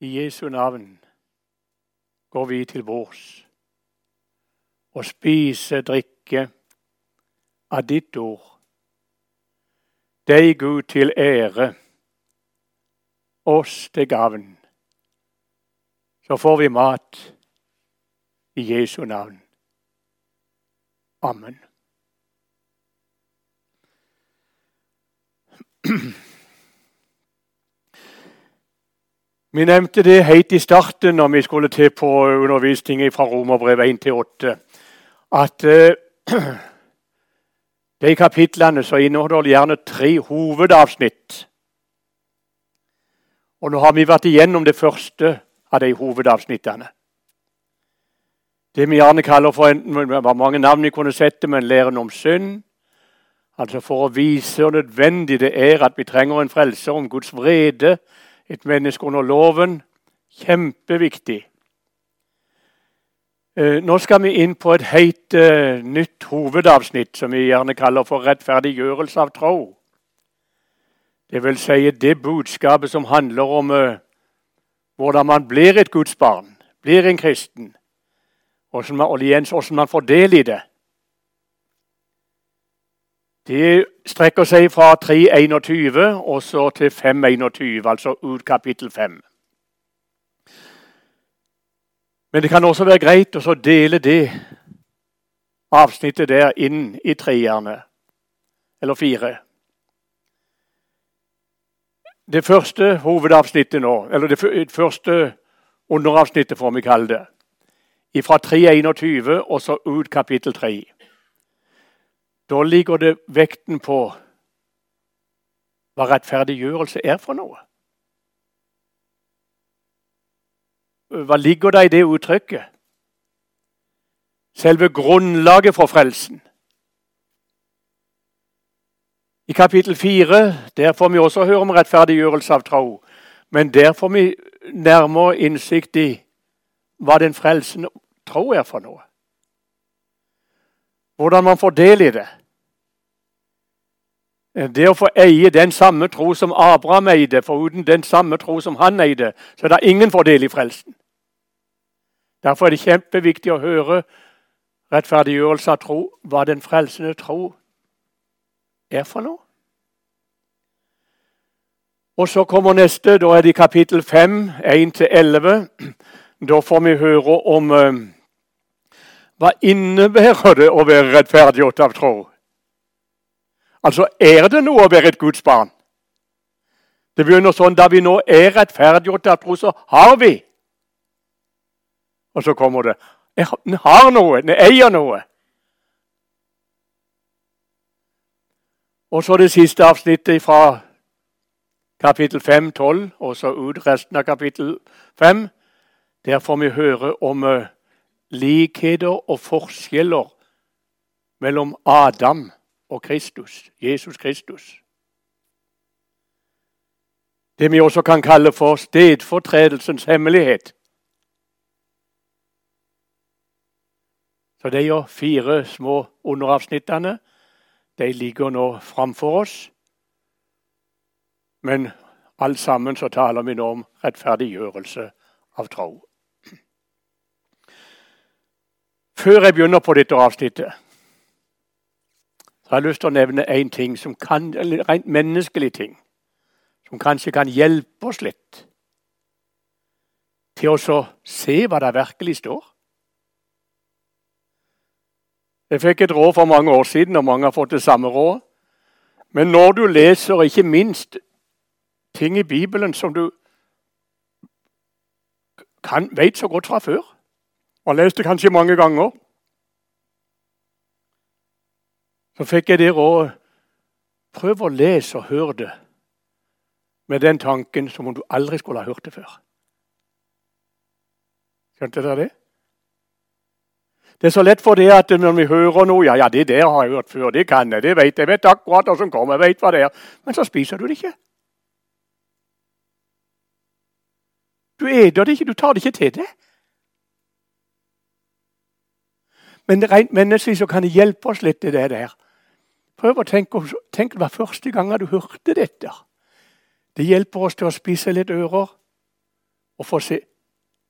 I Jesu navn går vi til bords og spiser, drikke av ditt ord. Deg, Gud, til ære, oss til gavn. Så får vi mat i Jesu navn. Amen. Vi nevnte det helt i starten når vi skulle til på undervisning fra Romerbrevet 1 til 8, at uh, de kapitlene så inneholder de gjerne tre hovedavsnitt. Og nå har vi vært igjennom det første av de hovedavsnittene. Det vi gjerne kaller for en, det var mange navn vi kunne sette, men læren om synd. Altså For å vise hvor nødvendig det er at vi trenger en frelser om Guds vrede et menneske under loven. Kjempeviktig. Eh, nå skal vi inn på et helt uh, nytt hovedavsnitt, som vi gjerne kaller for rettferdiggjørelse av tro. Det vil si det budskapet som handler om uh, hvordan man blir et Guds barn, blir en kristen, og hvordan man får del i det. Det strekker seg fra 3.21 og så til 5.21, altså ut kapittel 5. Men det kan også være greit å dele det avsnittet der inn i treerne, eller fire. Det første hovedavsnittet nå, eller det første underavsnittet, får vi kalle det, fra 3.21 og så ut kapittel 3. Da ligger det vekten på hva rettferdiggjørelse er for noe. Hva ligger det i det uttrykket? Selve grunnlaget for frelsen. I kapittel 4 der får vi også høre om rettferdiggjørelse av tro. Men der får vi nærmere innsikt i hva den frelsende tro er for noe. Hvordan man får del i det. Det å få eie den samme tro som Abraham eide, for uten den samme tro som han eide, så er det ingen fordel i frelsen. Derfor er det kjempeviktig å høre rettferdiggjørelse av tro, hva den frelsende tro er for noe. Og så kommer neste. Da er det i kapittel 5, 1-11. Da får vi høre om uh, hva innebærer det å være rettferdiggjort av tro. Altså, er det noe å være et Guds barn? Det begynner sånn da vi nå er rettferdiggjort av tro, så har vi. Og så kommer det En har noe, en eier noe. Og så det siste avsnittet fra kapittel 5, 12, og så ut resten av kapittel 5. Der får vi høre om uh, likheter og forskjeller mellom Adam og Kristus, Jesus Kristus. Det vi også kan kalle for stedfortredelsens hemmelighet. Så de fire små underavsnittene de ligger nå framfor oss. Men alt sammen så taler vi nå om rettferdiggjørelse av tro. Før jeg begynner på dette avsnittet, så har lyst til å nevne én ting, som kan, rent menneskelig ting, som kanskje kan hjelpe oss litt til å se hva det virkelig står. Jeg fikk et råd for mange år siden, og mange har fått det samme råd. Men når du leser, ikke minst ting i Bibelen som du kan, vet så godt fra før, og har lest det kanskje mange ganger Så fikk jeg det rådet prøv å lese og høre det med den tanken som om du aldri skulle ha hørt det før. Skjønte dere det? Det er så lett for det at når vi hører noe Ja, ja, det der har jeg hørt før. Det kan jeg. Det vet jeg. Jeg vet akkurat hva som kommer. Jeg vet hva det er. Men så spiser du det ikke. Du eter det ikke. Du tar det ikke til deg. Men rent menneskelig så kan det hjelpe oss litt, det der. Prøv å tenke, tenk det var første gang du hørte dette. Det hjelper oss til å spise litt ører og få se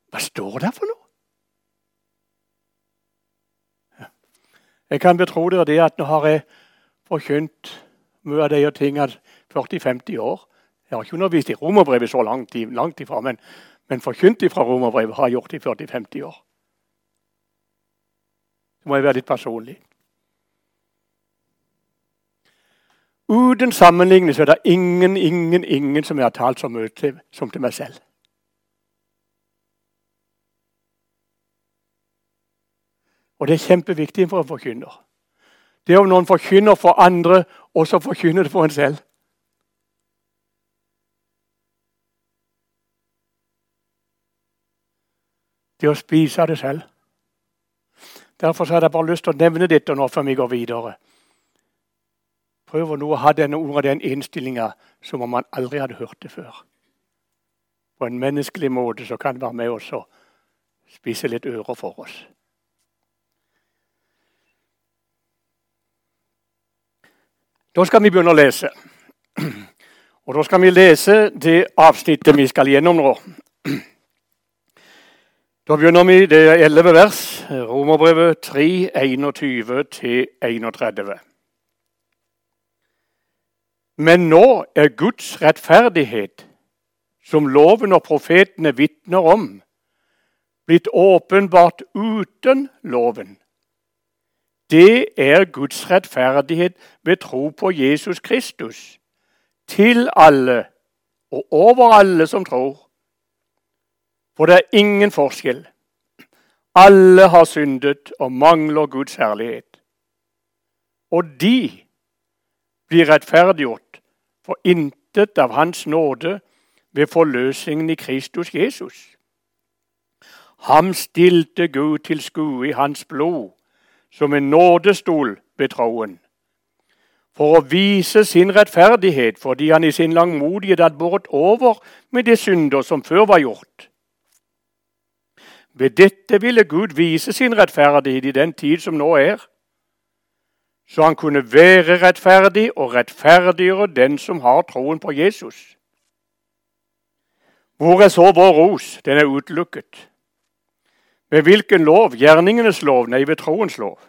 hva står der for noe. Jeg kan betro dere det at nå har jeg forkynt mye av de tingene 40-50 år. Jeg har ikke undervist i romerbrevet så langt, langt ifra, men, men forkynt ifra romerbrevet har jeg gjort i 40-50 år. Så må jeg være litt personlig. Uten sammenligning så er det ingen, ingen, ingen som jeg har talt så mye til som til meg selv. Og det er kjempeviktig for en forkynner. Det er om noen forkynner for andre, og så forkynner det for en selv. Det å spise det selv. Derfor hadde jeg bare lyst til å nevne dette nå før vi går videre. Prøv å ha denne ordet, den innstillinga som om man aldri hadde hørt det før. På en menneskelig måte så kan det være med oss og spise litt ører for oss. Da skal vi begynne å lese. Og Da skal vi lese det avsnittet vi skal gjennom nå. Da begynner vi det er 11 vers, Romerbrevet 3, 21-31. Men nå er Guds rettferdighet, som loven og profetene vitner om, blitt åpenbart uten loven. Det er Guds rettferdighet ved tro på Jesus Kristus. Til alle og over alle som tror. For det er ingen forskjell. Alle har syndet og mangler Guds herlighet. Og de blir rettferdiggjort for intet av Hans nåde ved forløsningen i Kristus Jesus. Ham stilte Gud til skue i hans blod som en nådestol ved troen. For å vise sin rettferdighet fordi han i sin langmodighet hadde båret over med de synder som før var gjort. Ved dette ville Gud vise sin rettferdighet i den tid som nå er, så han kunne være rettferdig og rettferdiggjøre den som har troen på Jesus. Hvor er så vår ros? Den er utelukket. Ved hvilken lov? Gjerningenes lov? Nei, ved troens lov.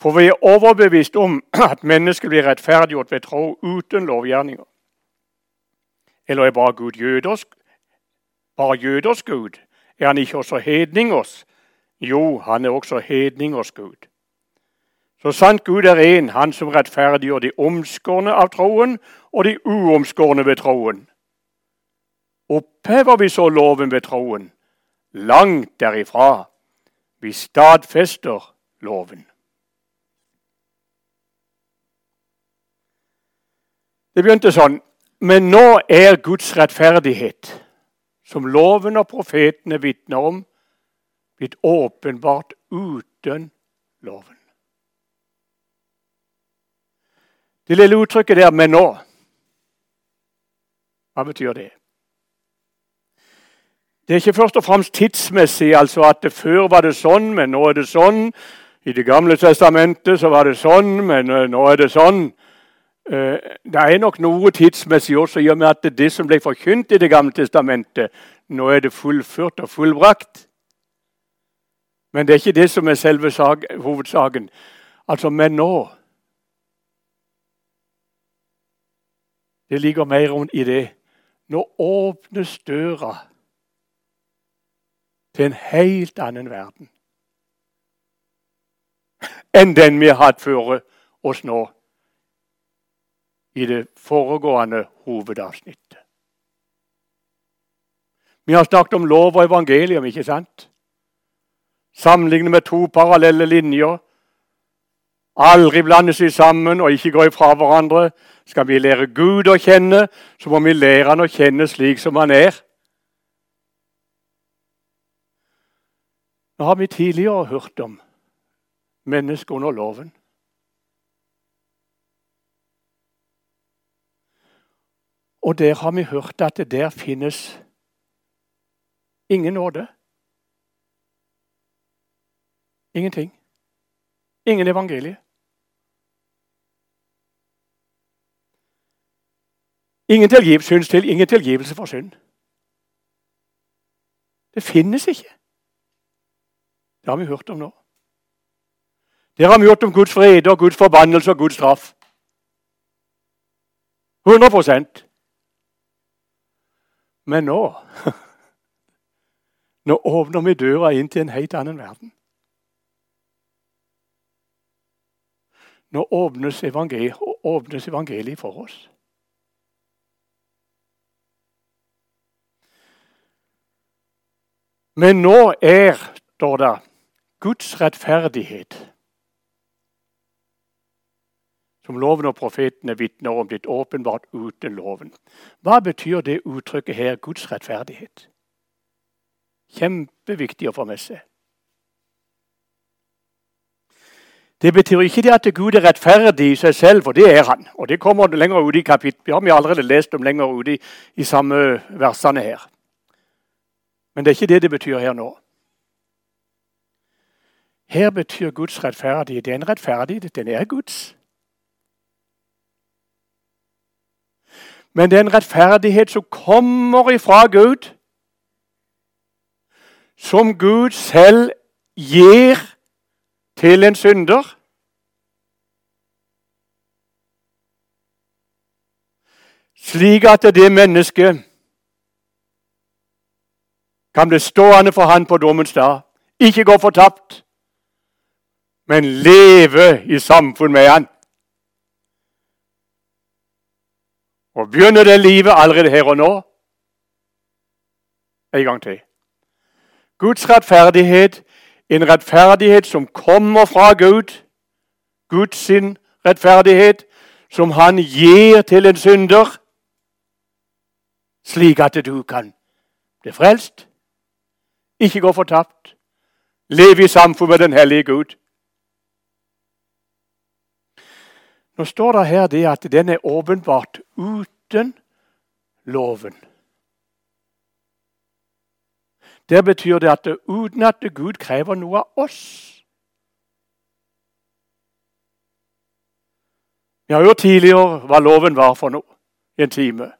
For vi er overbevist om at mennesket blir rettferdiggjort ved tro uten lovgjerninger. Eller er bare Gud jødersk? Bare jøders Gud? Er han ikke også hedningers? Jo, han er også hedningers Gud. Så sant Gud er én, han som rettferdiggjør de omskårne av troen og de uomskårne ved troen. Opphever vi så loven ved troen? Langt derifra. Vi stadfester loven. Det begynte sånn. Men nå er Guds rettferdighet, som loven og profetene vitner om, blitt åpenbart uten loven. Det lille uttrykket der 'men nå', hva betyr det? Det er ikke først og fremst tidsmessig, altså at det før var det sånn, men nå er det sånn. I Det gamle testamentet så var det sånn, men eh, nå er det sånn. Eh, det er nok noe tidsmessig også, i og med at det som ble forkynt i Det gamle testamentet, nå er det fullført og fullbrakt. Men det er ikke det som er selve hovedsaken. Altså, men nå Det ligger mer i det. Nå åpnes døra til en helt annen verden enn den vi har hatt før oss nå i det foregående hovedavsnittet. Vi har snakket om lov og evangelium, ikke sant? Sammenlignet med to parallelle linjer. Aldri blande seg sammen og ikke gå ifra hverandre. Skal vi lære Gud å kjenne, så må vi lære Han å kjenne slik som Han er. Nå har vi tidligere hørt om mennesket under loven. Og der har vi hørt at det der finnes ingen nåde. Ingenting. Ingen evangelie. Ingen tilgivelse, ingen tilgivelse for synd. Det finnes ikke. Det har vi hørt om nå. Der har vi hørt om Guds fred og Guds forbannelse og Guds straff. 100% Men nå Nå åpner vi døra inn til en helt annen verden. Nå åpnes evangeliet, åpnes evangeliet for oss. Men nå er, står det, Guds rettferdighet som loven og profetene vitner om, blitt åpenbart uten loven. Hva betyr det uttrykket her, Guds rettferdighet? Kjempeviktig å få med seg. Det betyr ikke det at Gud er rettferdig i seg selv, for det er han. Og Det kommer lenger ut i kapittelet. Vi har allerede lest om lenger ute i, i samme versene her. Men det er ikke det det betyr her nå. Her betyr Guds rettferdighet er rettferdighet. Den er Guds. Men det er en rettferdighet som kommer ifra Gud, som Gud selv gir til en synder. Slik at det mennesket kan bli stående for han på dommens dag, ikke gå fortapt, men leve i samfunn med han. Og begynner det livet allerede her og nå? En gang til. Guds rettferdighet, en rettferdighet som kommer fra Gud. Guds sin rettferdighet, som han gir til en synder, slik at du kan bli frelst, ikke gå fortapt, leve i samfunn med den hellige Gud. Nå står det her det at den er åpenbart uten loven. Det betyr det at uten at Gud krever noe av oss. Vi har hørt tidligere hva loven var for noe i en time.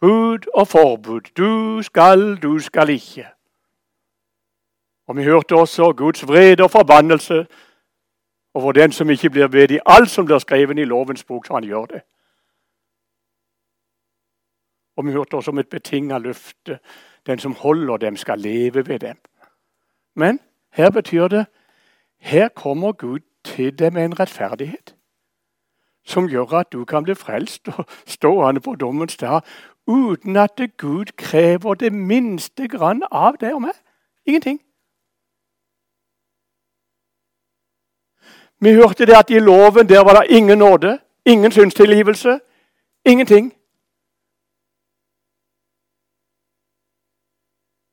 Bud og forbud. Du skal, du skal ikke. Og Vi hørte også Guds vrede og forbannelse over den som ikke blir ved i alt som blir skrevet i lovens bok, så han gjør det. Og vi hørte også om et betinga løfte. Den som holder dem, skal leve ved dem. Men her betyr det her kommer Gud til dem med en rettferdighet som gjør at du kan bli frelst og stående på dommens dag uten at Gud krever det minste grann av deg og meg. Ingenting. Vi hørte det at i loven der var det ingen nåde, ingen synstilgivelse, ingenting.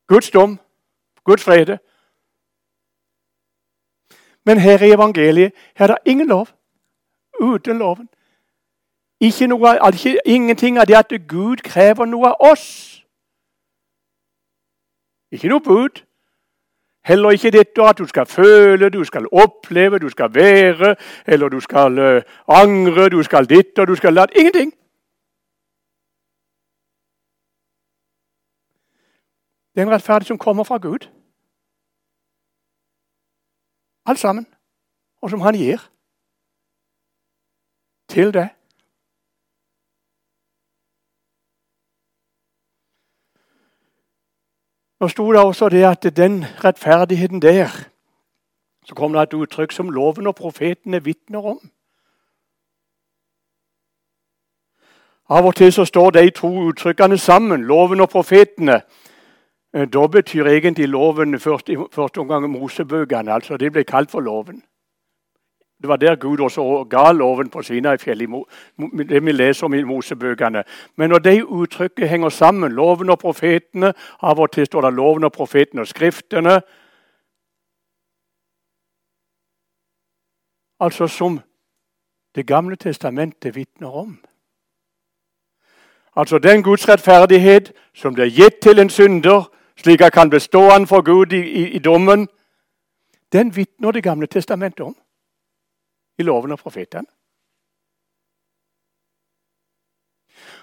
Guds dom, Guds frede. Men her i evangeliet her er det ingen lov. Uten loven. Ikke noe, ikke, ingenting av det at Gud krever noe av oss. Ikke noe bud. Heller ikke dette at du skal føle, du skal oppleve, du skal være, eller du skal uh, angre, du skal ditt og du skal datt. Ingenting. Det er en rettferdighet som kommer fra Gud. Alt sammen. Og som han gir til det. Nå sto det også det at den rettferdigheten der Så kom det et uttrykk som loven og profetene vitner om. Av og til så står de to uttrykkene sammen, loven og profetene. Eh, da betyr egentlig loven først, i første omgang Mosebøkene. altså Det ble kalt for loven. Det var der Gud også ga loven på Sinai-fjellet, det vi leser om i Mosebøkene. Men når de uttrykket henger sammen, loven og profetene Av og til står det loven og profetene og skriftene. Altså som Det gamle testamentet vitner om. Altså den Guds rettferdighet som blir gitt til en synder, slik at han kan bestå an for Gud i, i, i dommen, den vitner Det gamle testamentet om i loven og profeten.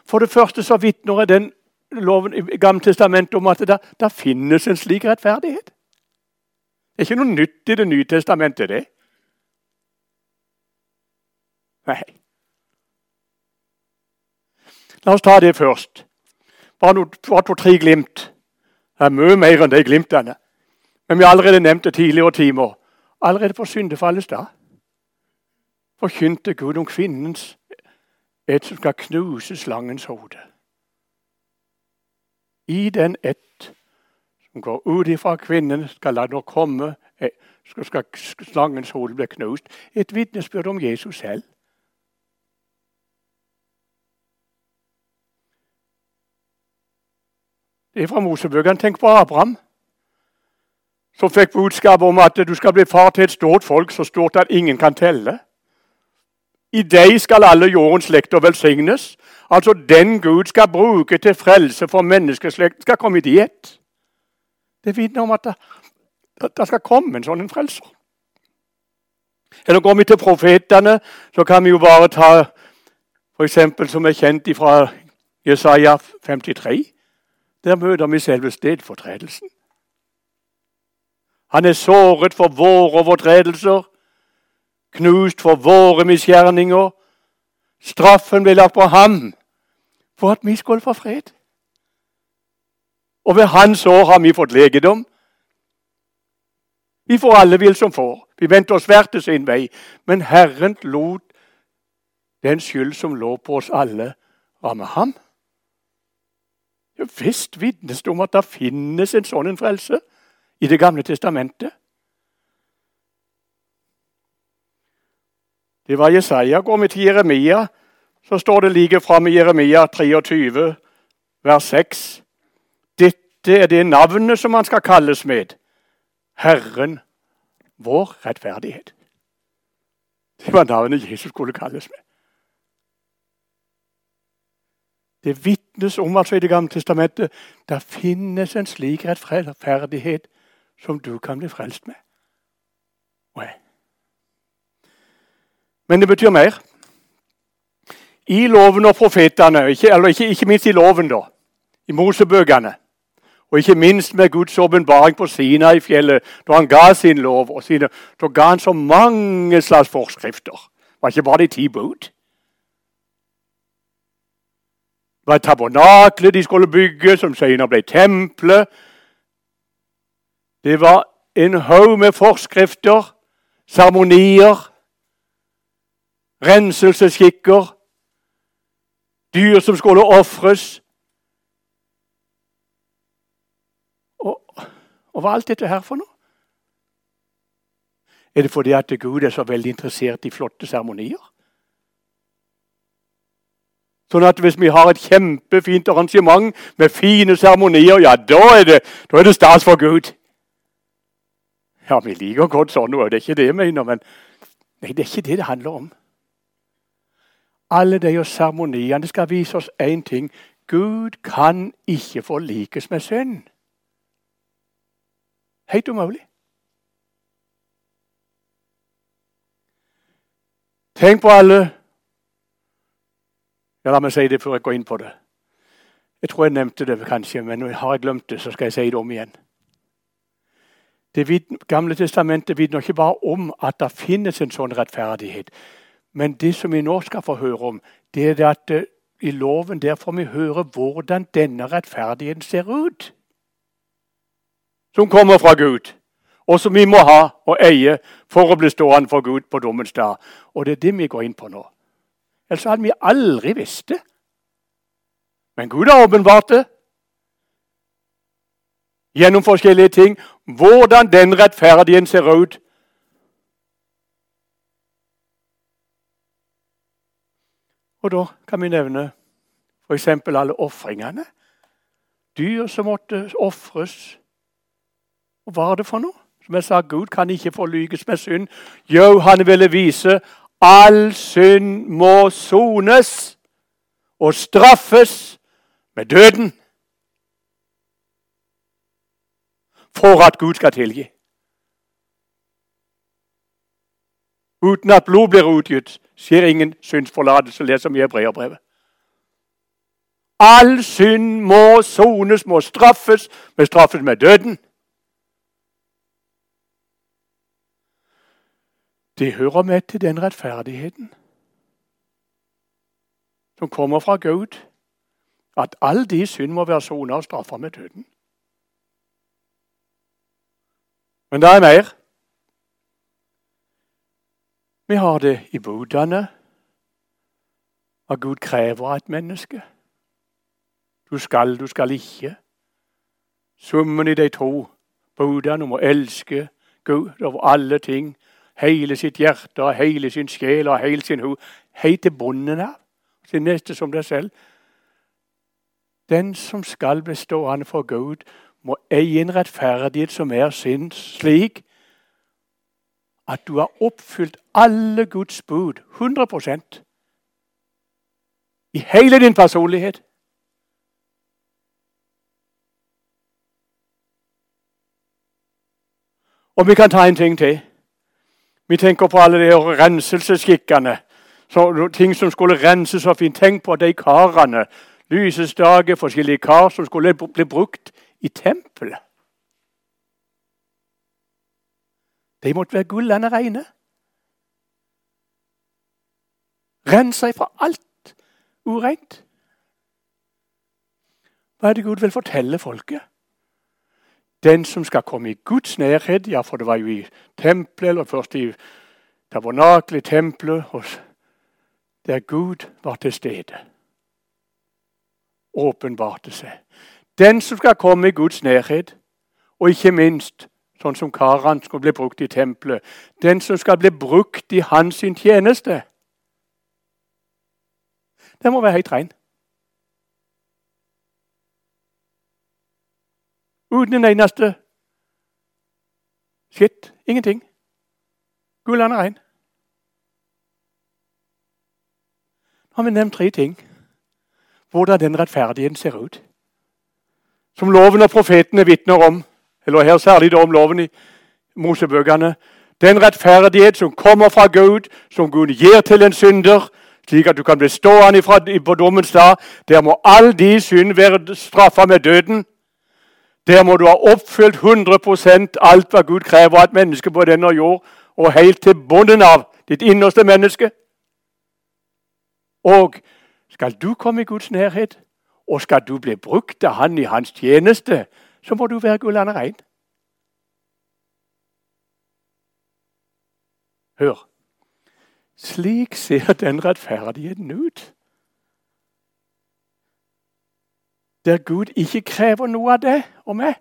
For det første så vitner den loven i Gamle testamentet om at det, det finnes en slik rettferdighet. Det er ikke noe nytt i Det nye testamentet, det. Nei. La oss ta det først. Bare, to-tre glimt. Det er mye mer enn de glimtene. Men vi har allerede nevnt det tidligere timer. Allerede på syndefallets dag forkynte Gud om kvinnens et som skal knuse slangens hode. I den ett som går ut ifra kvinnen, skal la nå komme eh, skal slangens hode bli knust. Et vitnesbyrd om Jesus selv. Det er fra Mosebøkene. Tenk på Abraham, som fikk budskap om at du skal bli far til et stort folk, så stort at ingen kan telle. I deg skal alle jordens slekter velsignes. Altså den Gud skal bruke til frelse for menneskeslekten, skal komme i diett. Det vitner om at det, det, skal komme en sånn en frelser. Eller går vi til profetene, så kan vi jo bare ta f.eks. som er kjent fra Jesaja 53. Der møter vi selve stedfortredelsen. Han er såret for våre overtredelser, knust for våre misgjerninger. Straffen ble lagt på ham for at vi skulle få fred. Og ved hans år har vi fått legedom. Vi får alle vil som får. Vi vendte oss hver til sin vei. Men Herren lot den skyld som lå på oss alle, ramme ham. Ja, visst vitnes det om at det finnes en sånn en frelse i Det gamle testamentet. Det var Jesaja. Går vi til Jeremia, så står det like fram i Jeremia 23, vers 6. Dette er det navnet som han skal kalles med. Herren, vår rettferdighet. Det var navnet Jesus skulle kalles med. Det vitnes om altså i Det gamle testamentet det finnes en slik rettferdighet som du kan bli frelst med. Men det betyr mer. I loven og profetene, ikke, eller ikke, ikke minst i loven, da, i Mosebøkene, og ikke minst med Guds åpenbaring på Sina i fjellet, da han ga sin lov, og sine, da ga han så mange slags forskrifter. Var ikke bare de ti bud. Det var tabernaklet de skulle bygge, som senere ble tempelet. Det var en haug med forskrifter, seremonier renselsesskikker, dyr som skulle ofres. Og, og hva er alt dette her for noe? Er det fordi at Gud er så veldig interessert i flotte seremonier? Sånn at hvis vi har et kjempefint arrangement med fine seremonier, ja, da er, det, da er det stas for Gud. Ja, vi liker godt sånn og det er ikke det jeg mener, men nei, det er ikke det det handler om. Alle de seremoniene skal vise oss én ting. Gud kan ikke forlikes med synd. Helt umulig. Tenk på alle ja, La meg si det før jeg går inn på det. Jeg tror jeg nevnte det kanskje, men har jeg glemt det, så skal jeg si det om igjen. Det Gamle testamentet vitner ikke bare om at det finnes en sånn rettferdighet. Men det som vi nå skal få høre om, det er at eh, i loven der får vi høre hvordan denne rettferdigheten ser ut. Som kommer fra Gud, og som vi må ha og eie for å bli stående for Gud på dommens dag. Og det er det vi går inn på nå. Ellers hadde vi aldri visst det. Men Gud har åpenbart det gjennom forskjellige ting. Hvordan den rettferdigheten ser ut Og da kan vi nevne f.eks. alle ofringene. Dyr som måtte ofres. Og hva er det for noe? Som jeg sa, Gud kan ikke forlyges med synd. Jo, han ville vise all synd må sones og straffes med døden. For at Gud skal tilgi. Uten at blod blir utgitt, skjer ingen syndsforlatelse, Les vi i Hebreerbrevet. All synd må sones, må straffes, men straffes med døden. Det hører med til den rettferdigheten som kommer fra Gud, at all de synd må være sona og straffa med døden. Men det er mer. Vi har det i budene at Gud krever av et menneske. Du skal, du skal ikke. Summen i de to budene om å elske Gud over alle ting, hele sitt hjerte, hele sin sjel og hele sin hode, helt til bunnen av, sin neste som deg selv. Den som skal bli stående for Gud, må eie en rettferdighet som er sin slik at du har oppfylt alle Guds bud 100% i hele din personlighet. Og vi kan ta en ting til. Vi tenker på alle de renselsesskikkene. ting som skulle renses så fint. Tenk på de karene. Lysesdage, forskjellige kar som skulle bli brukt i tempelet. De måtte være gullende reine. Rense fra alt ureint. Hva er det Gud vil fortelle folket? Den som skal komme i Guds nærhet, ja, for det var jo i tempelet, eller først i tabernakelet, tempelet, der Gud var til stede. Åpenbarte seg. Den som skal komme i Guds nærhet, og ikke minst sånn som karene skal bli brukt i tempelet. Den som skal bli brukt i hans tjeneste. Den må være helt ren. Uten en eneste skitt. Ingenting. Gullende rein. Nå har vi nevnt tre ting. Hvordan den rettferdigheten ser ut. Som loven og profetene vitner om eller her særlig om loven i Mosebøkene. Den rettferdighet som kommer fra Gud, som Gud gir til en synder, slik at du kan bli stående på dommens dag. Der må all de synd være straffa med døden. Der må du ha oppfylt 100% alt hva Gud krever av et menneske på denne jord, og helt til bunnen av ditt innerste menneske. Og skal du komme i Guds nærhet, og skal du bli brukt av Han i hans tjeneste, så må du være gullende rein. Hør. Slik ser den rettferdigheten ut. Der Gud ikke krever noe av det og meg.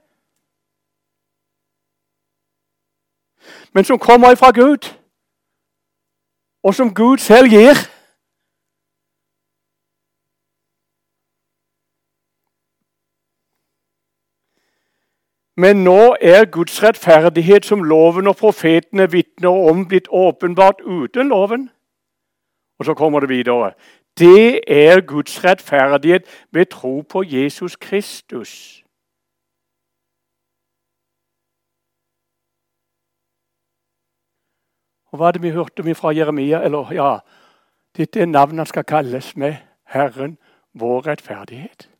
Men som kommer ifra Gud, og som Gud selv gir. Men nå er Guds rettferdighet, som loven og profetene vitner om, blitt åpenbart uten loven. Og så kommer det videre. Det er Guds rettferdighet ved tro på Jesus Kristus. Og Hva er det vi hørte om fra Jeremia? Eller ja, Dette er navnet han skal kalles med Herren, vår rettferdighet.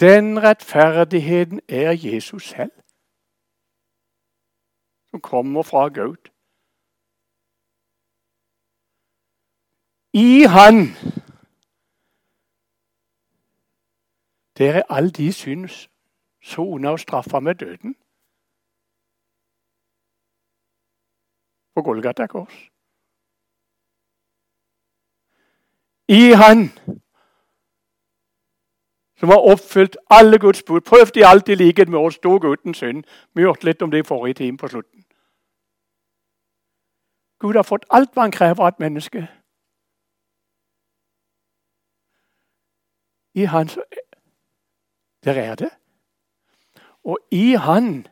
Den rettferdigheten er Jesus selv, som kommer fra Gaud. I Han Der er all de syns sona og straffa med døden. På Golgata kors. I Han som har oppfylt alle Guds bud. Prøvd de alltid i likhet med oss, dog uten synd. Vi hørte litt om det i forrige time på slutten. Gud har fått alt hva han krever av et menneske. I Han Der er det. Og i Han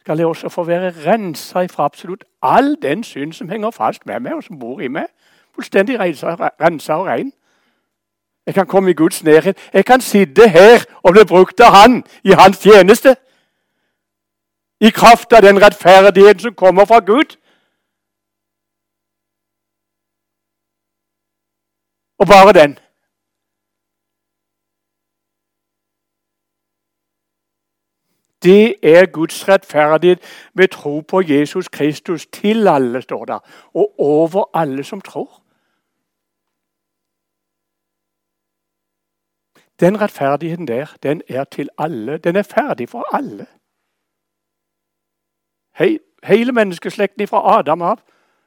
skal jeg også få være rensa fra absolutt all den synd som henger fast med meg, og som bor i meg. Fullstendig rensa og rein. Jeg kan komme i Guds nærhet. Jeg kan sitte her og bli brukt av Han i Hans tjeneste. I kraft av den rettferdigheten som kommer fra Gud. Og bare den. Det er Guds rettferdighet ved tro på Jesus Kristus til alle, står der, og over alle som tror. Den rettferdigheten der, den er til alle. Den er ferdig for alle. He hele menneskeslekten fra Adam av,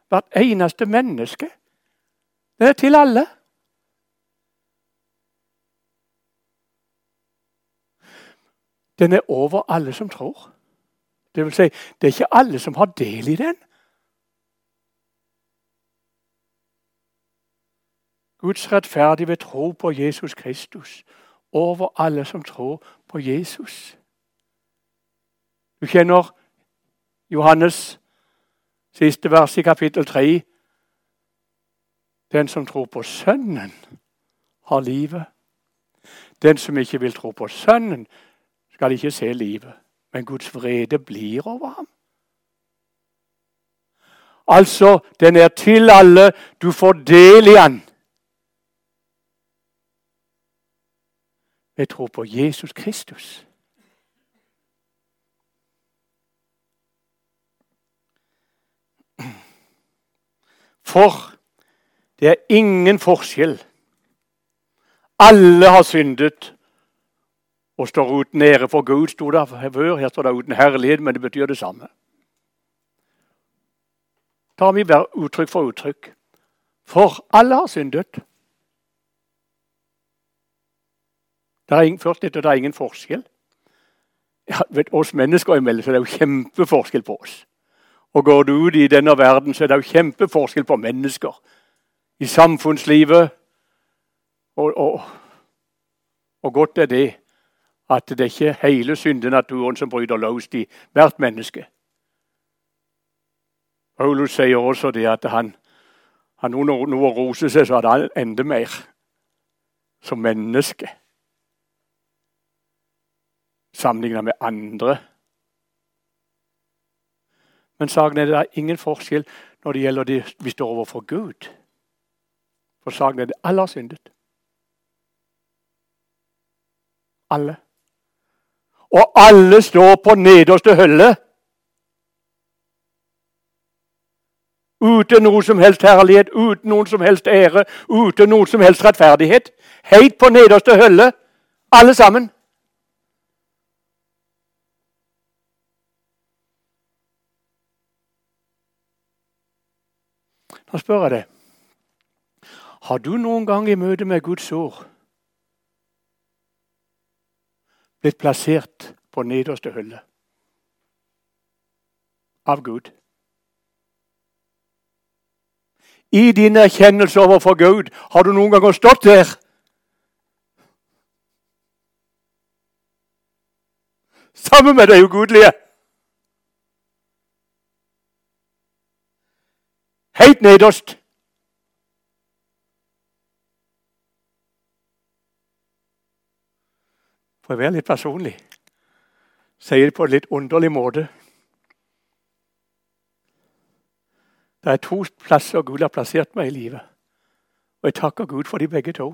hvert eneste menneske. Den er til alle. Den er over alle som tror. Det vil si, det er ikke alle som har del i den. Guds rettferdige ved tro på Jesus Kristus. Over alle som tror på Jesus. Du kjenner Johannes siste vers i kapittel 3. Den som tror på Sønnen, har livet. Den som ikke vil tro på Sønnen, skal ikke se livet, men Guds vrede blir over ham. Altså, den er til alle. Du får del i den. Jeg tror på Jesus Kristus. For det er ingen forskjell. Alle har syndet og står uten ære for Gud, sto det før. Her står det uten herlighet, men det betyr det samme. tar vi uttrykk for uttrykk. For alle har syndet. Det er ingen, først etter det er ingen forskjell. Ja, vet, oss mennesker imellom så det er jo kjempeforskjell på oss. Og Går du ut i denne verden, så er det jo kjempeforskjell på mennesker. I samfunnslivet. Og, og, og godt er det at det er ikke hele syndenaturen som bryter løs i hvert menneske. Paulus sier også det at han, han under noe å rose seg, så hadde han enda mer som menneske. Sammenlignet med andre. Men saken er det er ingen forskjell når det gjelder det vi står overfor Gud. For saken er det alle har syndet. Alle. Og alle står på nederste hølle. Uten noe som helst herlighet, uten noen som helst ære, uten noen som helst rettferdighet. Helt på nederste hølle, alle sammen. Nå spør jeg deg Har du noen gang i møte med Guds ord blitt plassert på nederste hylle av Gud. I din erkjennelse overfor Gud, har du noen gang stått der? Sammen med det ugudelige. Helt nederst. For å være litt personlig sier det på en litt underlig måte. Det er to plasser Gud har plassert meg i livet. Og jeg takker Gud for de begge to.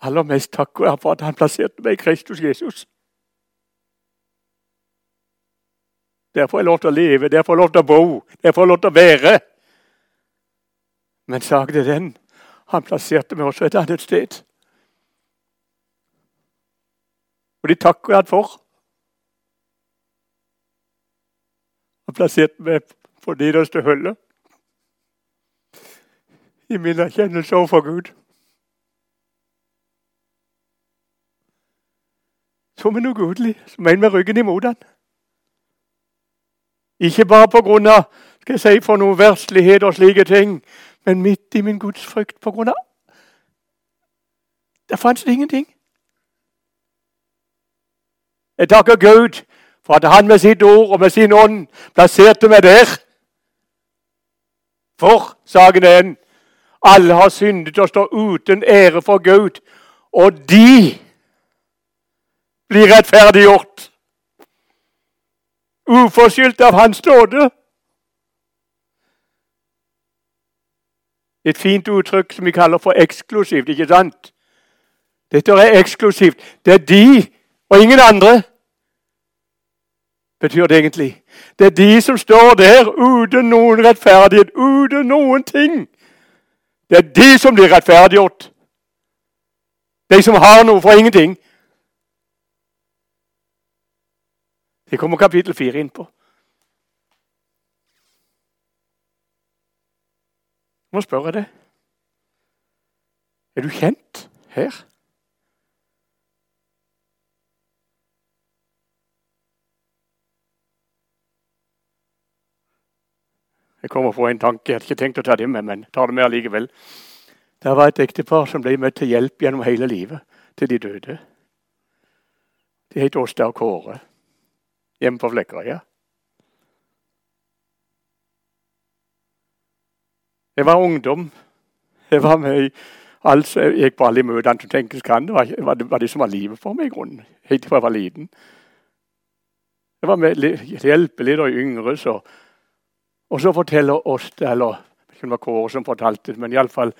Aller mest takker jeg for at han plasserte meg i Kristus Jesus. Der får jeg lov til å leve, der får jeg lov til å bo, der får jeg lov til å være. Men saken er den han plasserte meg også et annet sted. Og de takker han for. Han plasserte meg på nederste hullet i min erkjennelse overfor Gud. Som en ugudelig, som en med ryggen imot han. Ikke bare av skal jeg si, for noe verslighet og slike ting, men midt i min gudsfrykt av Der fantes det ingenting. Jeg takker Gud for at han med sitt ord og med sin ånd plasserte meg der. For, saken er en, alle har syndet og står uten ære for Gud. Og de blir rettferdiggjort. Uforskyldt av Hans nåde. Et fint uttrykk som vi kaller for eksklusivt, ikke sant? Dette er eksklusivt. Det er de og ingen andre. Betyr det egentlig. Det er de som står der uten noen rettferdighet, uten noen ting. Det er de som blir rettferdiggjort. De som har noe for ingenting. Det kommer kapittel fire inn på. Nå spør jeg deg. Er du kjent her? Jeg kommer på en tanke. Jeg hadde ikke tenkt å ta det med, men tar det med allikevel. Det var et ektepar som ble møtt til hjelp gjennom hele livet til de døde. De het Åsta og Kåre. Hjemme på Flekkerøya. Jeg var ungdom. Jeg var med i alt, jeg gikk på alle møtene som tenkes kan. Det var, var, det, var det som var livet for meg i grunnen, helt fra jeg var liten. Jeg var med hjelpeleder og yngre, så og så forteller oss det, eller det var Kåre som fortalte det, men iallfall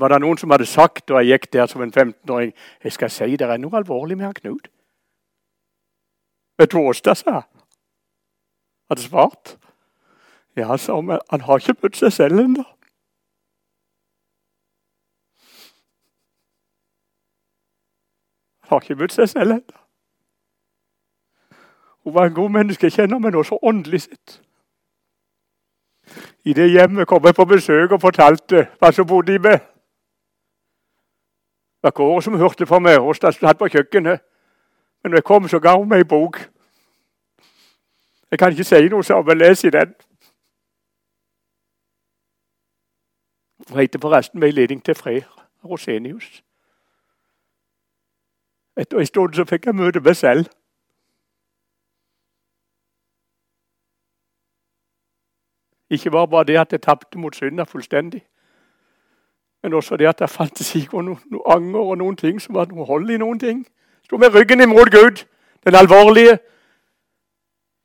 var det noen som hadde sagt, da jeg gikk der som en 15-åring Jeg skal si det er noe alvorlig med han Knut. Vet du hva Åsta sa? Hadde svart. Ja, sa hun, han har ikke møtt seg selv ennå. Han har ikke møtt seg selv ennå. Hun var en god menneske, jeg kjenner meg nå så åndelig sitt. I det hjemmet kom jeg på besøk og fortalte hva som bodde i meg. Det var Kåre som hørte på meg og satt på kjøkkenet. Men jeg kom, så ga hun meg en bok. Jeg kan ikke si noe, så men les i den. Hun heter forresten 'Veiledning til fred' Rosenius. Etter en stund så fikk jeg møte meg selv. Ikke bare det at jeg tapte mot synda fullstendig, men også det at det fantes ikke noe, noe anger og noen ting som var noe hold i noen ting. Sto med ryggen imot Gud, den alvorlige.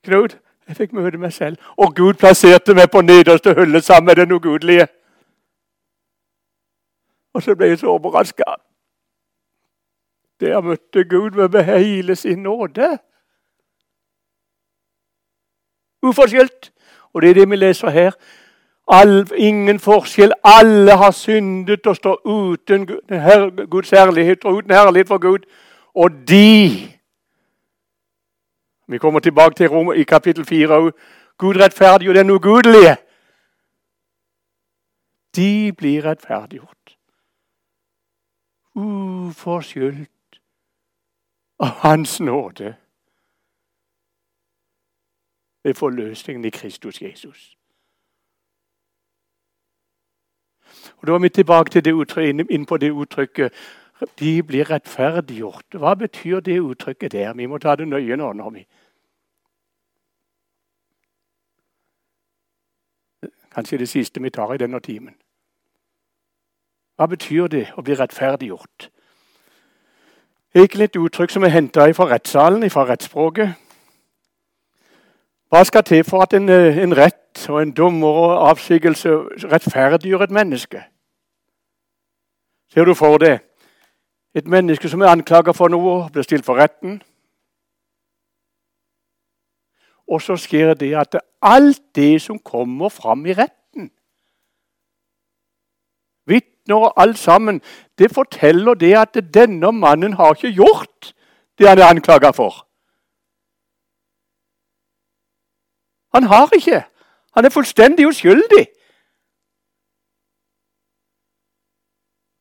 Knut, jeg fikk møte meg selv, og Gud plasserte meg på nederste hylle sammen med den ugudelige. Og så ble jeg så overraska. Der møtte Gud med hele sin nåde. Uforskyldt. Og det er det vi leser her. All, ingen forskjell. Alle har syndet og står uten Guds herlighet og uten herlighet for Gud. Og de Vi kommer tilbake til Rom i kapittel 4 Gud rettferdiggjør den ugudelige. De blir rettferdiggjort. Uforskyldt av Hans nåde ved forløsningen i Kristus Jesus. Og Da er vi tilbake til det uttrykket, inn på det uttrykket de blir rettferdiggjort. Hva betyr det uttrykket der? Vi må ta det nøye nå. når vi... Kanskje det siste vi tar i denne timen. Hva betyr det å bli rettferdiggjort? Egentlig et uttrykk som er henta fra rettssalen, fra rettsspråket. Hva skal til for at en, eh, en rett og en dommer og avsigelse rettferdiggjør et menneske? Ser du for deg et menneske som er anklaget for noe, blir stilt for retten? Og så skjer det at alt det som kommer fram i retten Vitner og alt sammen, det forteller det at denne mannen har ikke gjort det han er anklaget for. Han har ikke. Han er fullstendig uskyldig.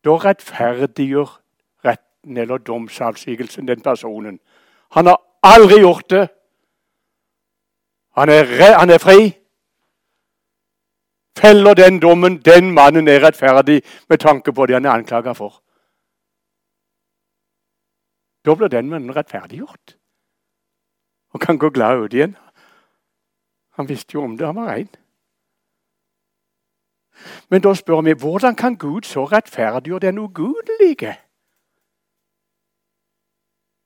Da rettferdiggjør retten eller domsavsigelsen den personen. Han har aldri gjort det. Han er, han er fri. Feller den dommen, den mannen er rettferdig med tanke på det han er anklaget for. Da blir den mannen rettferdiggjort og kan gå glad ut igjen. Han visste jo om det, han var rein. Men da spør vi hvordan kan Gud så rettferdiggjøre den ugudelige?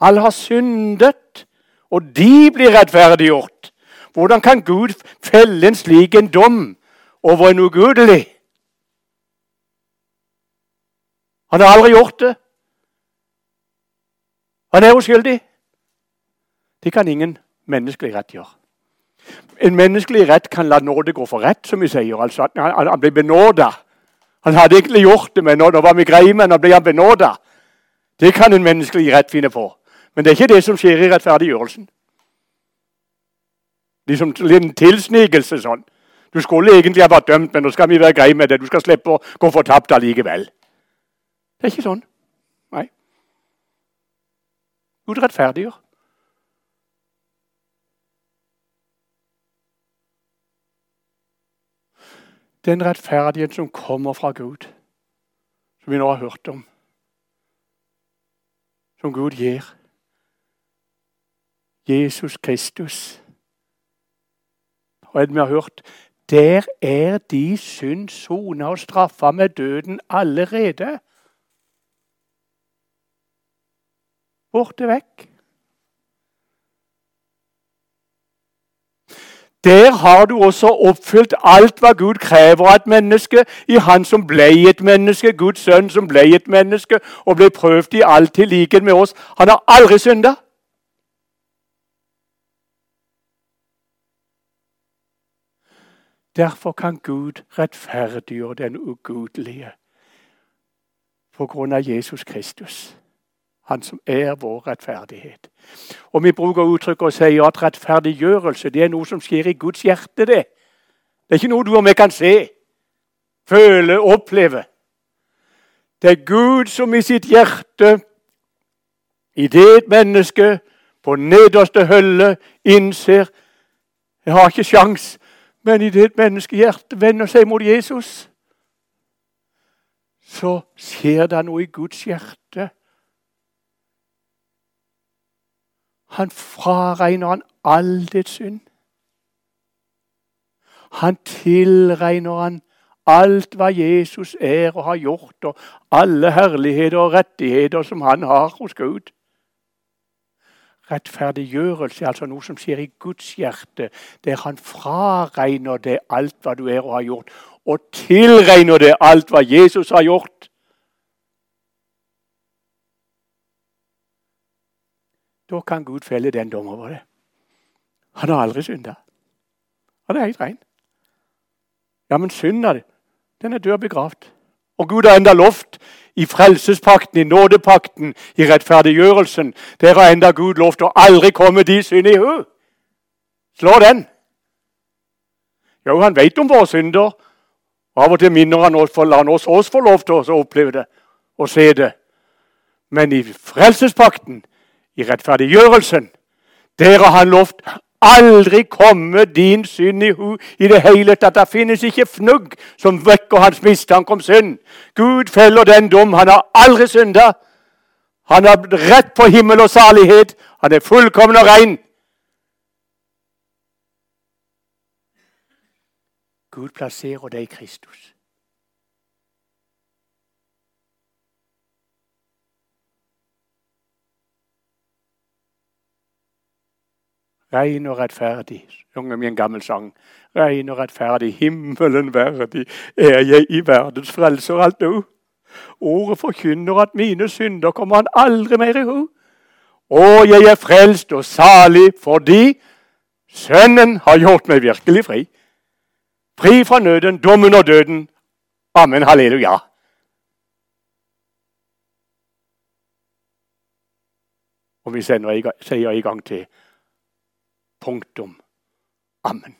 Alle har syndet, og de blir rettferdiggjort. Hvordan kan Gud felle en slik en dom over en ugudelig? Han har aldri gjort det. Han er uskyldig. Det kan ingen menneskelig rett gjøre. En menneskelig rett kan la nåde gå for rett, som vi sier. altså at Han, han blir benåda. Han hadde egentlig gjort det, men nå, nå var vi greie, men nå ble han benåda. Det kan en menneskelig rett finne på. Men det er ikke det som skjer i rettferdiggjørelsen. Det er som en tilsnikelse sånn. Du skulle egentlig ha vært dømt, men nå skal vi være greie med det. Du skal slippe å gå fortapt allikevel. Det er ikke sånn. Nei. Gud rettferdiggjør. Den rettferdighet som kommer fra Gud, som vi nå har hørt om, som Gud gir. Jesus Kristus. Og vi har hørt der er de synd sona og straffa med døden allerede. Borte vekk. Der har du også oppfylt alt hva Gud krever av et menneske, i Han som ble et menneske, Guds sønn som ble et menneske og ble prøvd i alt til likhet med oss. Han har aldri synda. Derfor kan Gud rettferdiggjøre den ugudelige på grunn av Jesus Kristus. Han som er vår rettferdighet. Og Vi bruker uttrykket og sier at rettferdiggjørelse det er noe som skjer i Guds hjerte. Det Det er ikke noe du og vi kan se, føle, oppleve. Det er Gud som i sitt hjerte, i det et menneske på nederste hølle innser Jeg har ikke sjans, men i ditt menneskehjerte vender seg mot Jesus, så skjer det noe i Guds hjerte Han fraregner han all ditt synd. Han tilregner han alt hva Jesus er og har gjort, og alle herligheter og rettigheter som han har hos Gud. Rettferdiggjørelse er altså noe som skjer i Guds hjerte, der han fraregner det alt hva du er og har gjort, og tilregner det alt hva Jesus har gjort. Da kan Gud felle den dom over det. Han har aldri synda. Han er helt rein. Ja, men synda, den er død begravd. Og Gud har enda lovt i frelsespakten, i nådepakten, i rettferdiggjørelsen Der har enda Gud lovt å aldri komme de synd i hu. Slå den. Jo, han vet om våre synder. Av og til minner han oss, for la han oss, oss få lov til å oppleve det og se det. Men i frelsespakten i rettferdiggjørelsen. Der har han lovt aldri komme din synd i hu i det hele tatt. Det finnes ikke fnugg som vekker hans mistanke om synd. Gud feller den dom. Han har aldri synda. Han har rett på himmel og salighet. Han er fullkommen og rein. Gud plasserer deg i Kristus. Rein og rettferdig, synger vi en gammel sang. Rein og rettferdig, himmelen verdig, er jeg i verdens frelser alt nå. Ordet forkynner at mine synder kommer han aldri mer i hu. Og jeg er frelst og salig fordi Sønnen har gjort meg virkelig fri. Fri fra nøden, dommen og døden. Amen, halleluja. Og vi sier en gang til. Punktum. Amen.